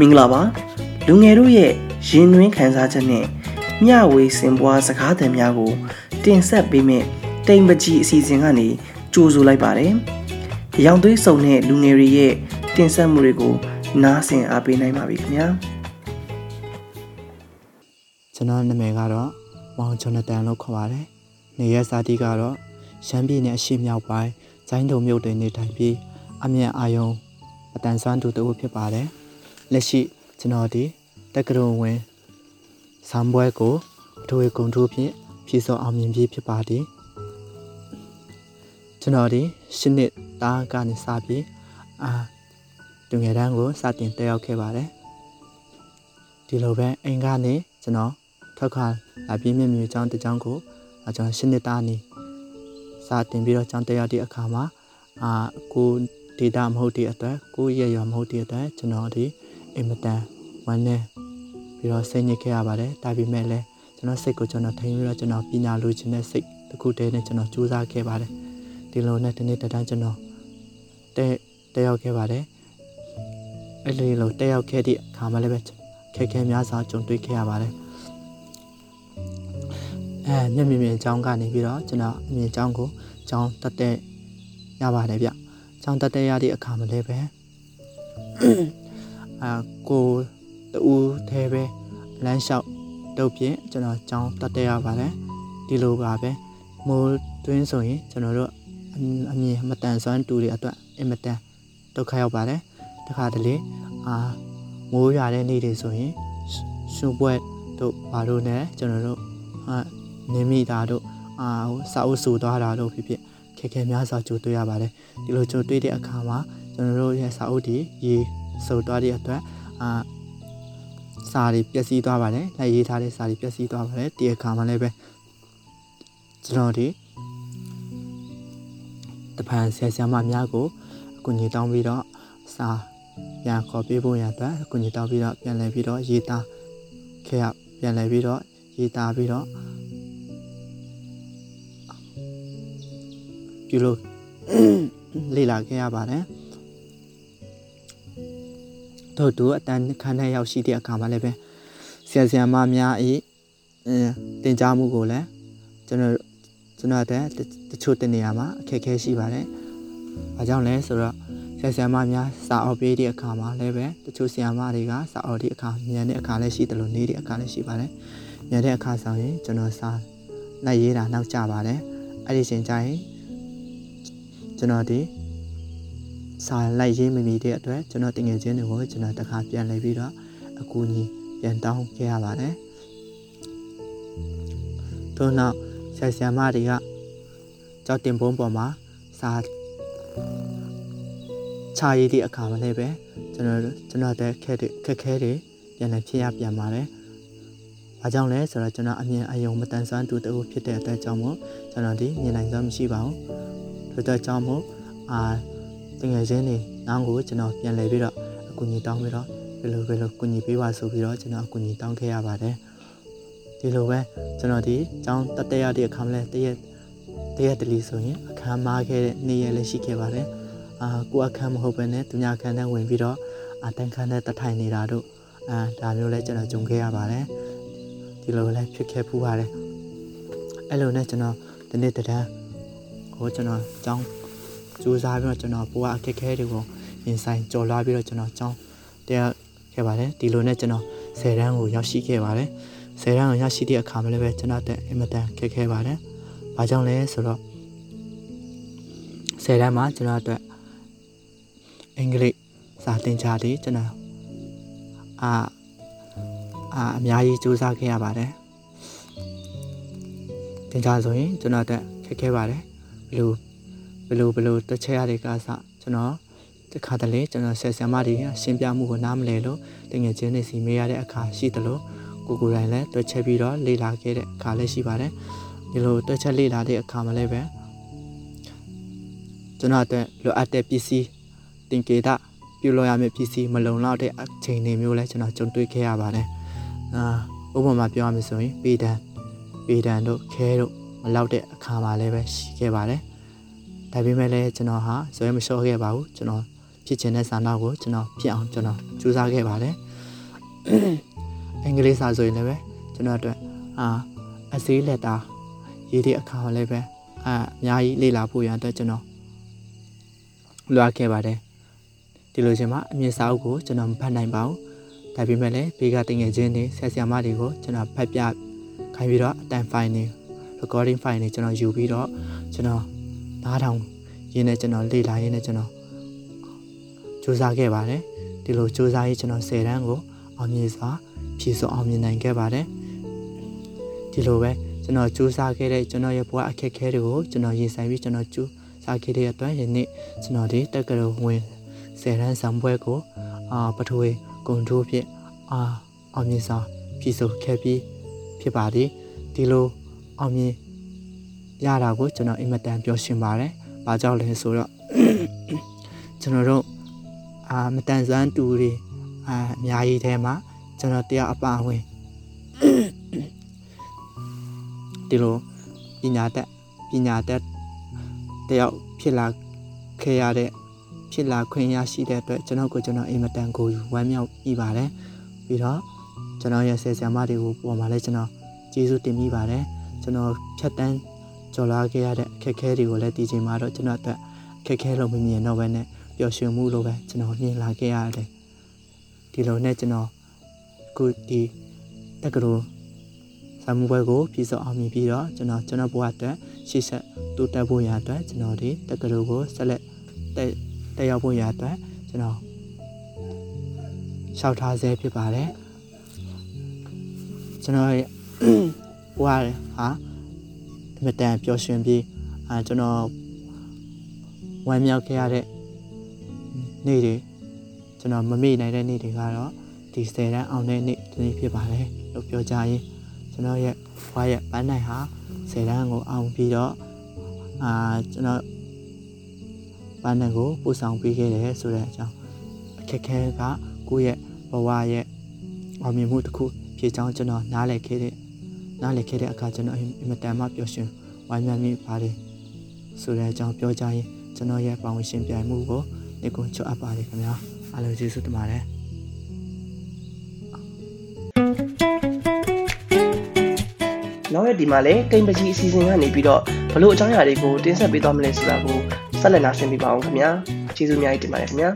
မင်္ဂလာပါလူငယ်တို့ရဲ့ရင်နှွေးခံစားချက်နဲ့မျှဝေစင်ပွားစကားသံများကို တင်ဆက်ပေးမယ့်တိမ်ပကြီးအစီအစဉ်ကနေကြိုဆိုလိုက်ပါတယ်။ရောင်သွေးစုံတဲ့လူငယ်တွေရဲ့တင်ဆက်မှုတွေကိုနားဆင်အားပေးနိုင်ပါပြီခင်ဗျာကျွန်တော်နာမည်ကတော့မောင်ဂျွန်နတန်လို့ခေါ်ပါတယ်။နေရက်စာတီကတော့ရှမ်းပြည်နယ်အရှေ့မြောက်ပိုင်းဇိုင်းတုံမြို့တွင်နေထိုင်ပြီးအမြန်အာယုံအတန်ဆွမ်းသူတူဖြစ်ပါတယ်။ လက်ရှိကျွန်တော်ဒီတက္ကသိုလ်ဝင်ဆမ်ပွဲကိုအထွေဂုံထူးဖြင့်ဖြည့်စောအောင်မြင်ပြီးဖြစ်ပါသည်။ကျွန်တော်ဒီရှစ်နှစ်သားကနေစပြီးအာတူငယ်တန်းကိုစတင်တက်ရောက်ခဲ့ပါတယ်။ဒီလိုပဲအိမ်ကနေကျွန်တော်ထွက်ခွာလာပြီးမြင့်မြူကျောင်းတစ်ကျောင်းကိုအကျွန်တော်ရှင်းနေတာနေစာတင်ပြီးတော့ကျောင်းတက်ရောက်တဲ့အခါမှာအာကိုဒေတာမဟုတ်တဲ့အတွက်ကိုရရမဟုတ်တဲ့အတွက်ကျွန်တော်ဒီ အင်မတန်ဝမ်းနေပြီးတော့စိတ်ညစ်ခဲ့ရပါတယ်ဒါပေမဲ့လည်းကျွန်တော်စိတ်ကိုကျွန်တော်ထိန်းပြီးတော့ကျွန်တော်ပညာလိုချင်တဲ့စိတ်တစ်ခုတည်းနဲ့ကျွန်တော်ကြိုးစားခဲ့ပါတယ်ဒီလိုနဲ့ဒီနေ့တန်းကျွန်တော်တက်တက်ရောက်ခဲ့ပါတယ်အဲ့ဒီလိုတက်ရောက်ခဲ့တဲ့အခါမှာလည်းပဲခက်ခဲများစွာကြုံတွေ့ခဲ့ရပါတယ်အဲမျက်မြင်မြင်အကြောင်းကနေပြီးတော့ကျွန်တော်အမြင်အကြောင်းကိုအကြောင်းတက်တဲ့ရပါတယ်ဗျအကြောင်းတက်တဲ့ရတဲ့အခါမှာလည်းပဲ အာကိုတူသေးပဲလမ်းလျှောက်တုတ်ဖြင့်ကျွန်တော်အကြောင်းတက်တဲ့ရပါတယ်ဒီလိုပါပဲမိုးတွင်းဆိုရင်ကျွန်တော်တို့အမြင်မတန်ဆွမ်းတူတွေအတွက်အင်မတန်ဒုက္ခရောက်ပါတယ်တခါတလေအာမိုးရွာတဲ့နေ့တွေဆိုရင်ရှုပ်ပွဲတို့ဘာလို့လဲကျွန်တော်တို့အာနေမိတာတို့အာဟိုစာအုပ်စုသွားတာတို့ဖြစ်ဖြစ်ခက်ခဲများစွာကြိုတွေ့ရပါတယ်ဒီလိုကြိုတွေ့တဲ့အခါမှာကျွန်တော်တို့ရဲ့စာအုပ်တွေရေစုပ်သွားတဲ့အတွက်အာစာတွေပျက်စီးသွားပါတယ်လက်ရေးထားတဲ့စာတွေပျက်စီးသွားပါတယ်ဒီအခါမှာလည်းပဲကျွန်တော်ဒီတပန်ဆရာဆရာမများကိုအကူအညီတောင်းပြီးတော့စာပြန်ခေါ်ပေးဖို့ရအတွက်အကူအညီတောင်းပြီးတော့ပြန်လည်ပြီးတော့ရေးသားခဲ့ရပြန်လည်ပြီးတော့ရေးသားပြီးတော့ပြုလို့လေ့လာခဲ့ရပါတယ် တို့တို့အတန်းခန်းထဲရောက်ရှိတဲ့အခါမှာလည်းပဲဆရာဆရာမများဤအင်းတင်ကြားမှုကိုလည်းကျွန်တော်ကျွန်တော်တဲ့တချို့တနေရာမှာအခက်အခဲရှိပါတယ်။ဘာကြောင့်လဲဆိုတော့ဆရာဆရာမများစာအုပ်ပေးတဲ့အခါမှာလည်းပဲတချို့ဆရာမတွေကစာအုပ်တဲ့အခါမြန်တဲ့အခါလည်းရှိတယ်လို့နေတဲ့အခါလည်းရှိပါတယ်။မြန်တဲ့အခါဆောင်ရင်ကျွန်တော်စာလိုက်ရေးတာနောက်ကျပါတယ်။အဲ့ဒီချိန်ကျရင်ကျွန်တော်ဒီ စာလိုက်ရေးမမီတဲ့အတွက်ကျွန်တော်တင်ငယ်ချင်းတွေကိုကျွန်တော်တခါပြန်လှည့်ပြီးတော့အကူအညီပြန်တောင်းခဲ့ရပါတယ်။ထို့နောက်ဆရာဆရာမတွေကကြောက်တင်ပုံးပေါ်မှာစာချရည်တဲ့အခါမှာလည်းပဲကျွန်တော်ကျွန်တော်တဲ့ခက်တဲ့ခက်ခဲတွေပြန်လည်ဖြစ်ရပြန်ပါတယ်။ဘာကြောင့်လဲဆိုတော့ကျွန်တော်အမြင်အယုံမတန်ဆွမ်းတူတူဖြစ်တဲ့အတွက်ကြောင့်မို့ကျွန်တော်ဒီမြင်နိုင်စွမ်းမရှိပါဘူး။ဒါကြောင့်မို့အာ တငယ်ချင်းတွေနောင်ကိုကျွန်တော်ပြန်လည်ပြီးတော့အကူအညီတောင်းပြီးတော့ဘယ်လိုဘယ်လိုကူညီပေးပါဆိုပြီးတော့ကျွန်တော်အကူအညီတောင်းခဲ့ရပါတယ်ဒီလိုပဲကျွန်တော်ဒီကျောင်းတက်တက်ရတဲ့အခါမှာလဲတရက်တရက်တလီဆိုရင်အခမ်းမားခဲ့တဲ့နေ့ရက်လည်းရှိခဲ့ပါတယ်အာကိုအခမ်းမဟုတ်ဘဲနဲ့သူများခန်းထဲဝင်ပြီးတော့အတန်းခန်းထဲတထိုင်နေတာတို့အာဒါမျိုးလဲကျွန်တော်ကြုံခဲ့ရပါတယ်ဒီလိုလဲဖြစ်ခဲ့ဖူးပါတယ်အဲ့လိုနဲ့ကျွန်တော်ဒီနေ့တန်းကိုကျွန်တော်ကျောင်း စူးစမ်းပြီးတော့ကျွန်တော်ဘဝအခက်အခဲတွေကိုရင်ဆိုင်ကြော်လွှားပြီးတော့ကျွန်တော်ကျောင်းတက်ခဲ့ပါတယ်ဒီလိုနဲ့ကျွန်တော်10တန်းကိုရောက်ရှိခဲ့ပါတယ်10တန်းကိုရရှိတဲ့အခါမှာလည်းပဲကျွန်တော်တက်အင်မတန်ခက်ခဲပါတယ်ဘာကြောင့်လဲဆိုတော့10တန်းမှာကျွန်တော်အတွက်အင်္ဂလိပ်စာသင်ကြားတယ်ကျွန်တော်အာအာအများကြီးစူးစမ်းခဲ့ရပါတယ်သင်ကြားဆိုရင်ကျွန်တော်တက်ခက်ခဲပါတယ်ဘယ်လို ဘယ်လိုဘယ်လိုတစ်ချက်ရတဲ့ကားစကျွန်တော်တခါတလေကျွန်တော်ဆက်ဆံမတွေရှင်းပြမှုကိုနားမလည်လို့တငယ်ချင်းတွေစီမေးရတဲ့အခါရှိတယ်လို့ကိုကိုယ်တိုင်လည်းတွက်ချက်ပြီးတော့လေ့လာခဲ့တဲ့အခါလည်းရှိပါတယ်ဒီလိုတွက်ချက်လေ့လာတဲ့အခါမှာလည်းပဲကျွန်တော်အတွက်လိုအပ်တဲ့ပစ္စည်းတင်ကေတာပြုလုပ်ရမယ့်ပစ္စည်းမလုံလောက်တဲ့အချိန်တွေမျိုးလည်းကျွန်တော်ကြုံတွေ့ခဲ့ရပါတယ်အာဥပမာပြောရမယ်ဆိုရင်ပေဒံပေဒံတို့ခဲတို့မလောက်တဲ့အခါမှာလည်းပဲရှိခဲ့ပါတယ် ဒါပေမဲ့လည်းကျွန်တော်ဟာဇွဲမလျှော့ခဲ့ပါဘူးကျွန်တော်ဖြစ်ချင်တဲ့ဆန္ဒကိုကျွန်တော်ဖြစ်အောင်ကျွန်တော်ကြိုးစားခဲ့ပါတယ်အင်္ဂလိပ်စာဆိုရင်လည်းပဲကျွန်တော်အတွက်အာအစည်းလက်တာရေးတဲ့အခါမှာလည်းပဲအာအများကြီးလေ့လာဖို့ရတဲ့ကျွန်တော်လွှားခဲ့ပါတယ်ဒီလိုချင်းမှာအမြင့်စာအုပ်ကိုကျွန်တော်မဖတ်နိုင်ပါဘူးဒါပေမဲ့လည်းဘေးကတင်ငယ်ချင်းတွေဆက်ဆရာမတွေကိုကျွန်တော်ဖတ်ပြခိုင်းပြီးတော့အတန် file တွေ recording file တွေကျွန်တော်ယူပြီးတော့ကျွန်တော် နားထောင်ရင်းနဲ့ကျွန်တော်လေ့လာရင်းနဲ့ကျွန်တော်စူးစမ်းခဲ့ပါတယ်ဒီလိုစူးစမ်းရေးကျွန်တော်10တန်းကိုအောင်မြင်စွာဖြည့်စွအောင်မြင်နိုင်ခဲ့ပါတယ်ဒီလိုပဲကျွန်တော်စူးစမ်းခဲ့တဲ့ကျွန်တော်ရဲ့ဘဝအခက်အခဲတွေကိုကျွန်တော်ရင်ဆိုင်ပြီးကျွန်တော်စူးစမ်းခဲ့တဲ့အတွက်ယနေ့ကျွန်တော်ဒီတက္ကသိုလ်ဝင်10တန်းဆောင်ပွဲကိုအာပထဝီဂုံထိုးဖြင့်အာအောင်မြင်စွာဖြည့်စွခဲ့ပြီးဖြစ်ပါသည်ဒီလိုအောင်မြင် ရတာကိုကျွန်တော်အင်မတန်ပျော်ရွှင်ပါတယ်။ဘာကြောင့်လဲဆိုတော့ကျွန်တော်တို့အာမတန်ဆွမ်းတူတွေအာအများကြီးထဲမှာကျွန်တော်တရားအပါဝင်ဒီလိုပညာတတ်ပညာတတ်တယောက်ဖြစ်လာခဲ့ရတဲ့ဖြစ်လာခွင့်ရရှိတဲ့အတွက်ကျွန်တော်ကိုကျွန်တော်အင်မတန်ကိုဝမ်းမြောက်ပြီးပါတယ်ပြီးတော့ကျွန်တော်ရဲ့ဆယ်ဆရာမတွေကိုပေါ်မှာလဲကျွန်တော်ကျေးဇူးတင်မိပါတယ်ကျွန်တော်ဖြတ်တန်း ကြော်လာခဲ့ရတဲ့အခက်အခဲတွေကိုလည်းဒီချိန်မှာတော့ကျွန်တော်အတွက်အခက်အခဲလို့မမြင်တော့ဘဲနဲ့ပျော်ရွှင်မှုလို့ပဲကျွန်တော်မြင်လာခဲ့ရတယ်ဒီလိုနဲ့ကျွန်တော်ခုဒီတက္ကသိုလ်ဆာမှုဘွဲကိုပြည်စောအောင်မြင်ပြီးတော့ကျွန်တော်ကျွန်တော်ဘဝအတွက်ရှေ့ဆက်တိုးတက်ဖို့ရအတွက်ကျွန်တော်ဒီတက္ကသိုလ်ကိုဆက်လက်တက်တက်ရောက်ဖို့ရအတွက်ကျွန်တော်လျှောက်ထားဆဲဖြစ်ပါတယ်ကျွန်တော်ရဲ့ဘဝဟာ အမတန်ပျော်ရွှင်ပြီးအာကျွန်တော်ဝမ်းမြောက်ခဲ့ရတဲ့နေ့တွေကျွန်တော်မမေ့နိုင်တဲ့နေ့တွေကတော့ဒီ10တန်းအောင်တဲ့နေ့ဒီနေ့ဖြစ်ပါတယ်လို့ပြောကြရင်ကျွန်တော်ရဲ့ဘွားရဲ့ပန်းနိုင်ဟာ10တန်းကိုအောင်ပြီးတော့အာကျွန်တော်ပန်းနိုင်ကိုပို့ဆောင်ပေးခဲ့တယ်ဆိုတဲ့အကြောင်းအခက်ခဲကကိုယ့်ရဲ့ဘဝရဲ့အောင်မြင်မှုတစ်ခုဖြစ်ကြောင်းကျွန်တော်နားလည်ခဲ့တဲ့ နားလည်ခဲ့တဲ့အခါကျွန်တော်အင်မတန်မှပျော်ရွှင်ဝမ်းမြောက်မိပါတယ်ဆိုတဲ့အကြောင်းပြောကြရင်ကျွန်တော်ရဲ့ပါဝင်ရှင်ပြိုင်မှုကိုဒီကုန်းချအပ်ပါတယ်ခင်ဗျာအားလုံးကျေးဇူးတင်ပါတယ်နောက်ရက်ဒီမှာလည်းတိမ်ပကြီးအစီအစဉ်ကနေပြီးတော့ဘလို့အကြောင်းအရာတွေကိုတင်ဆက်ပေးသွားမလဲဆိုတာကိုဆက်လက်နားဆင်ပြပါအောင်ခင်ဗျာကျေးဇူးအများကြီးတင်ပါတယ်ခင်ဗျာ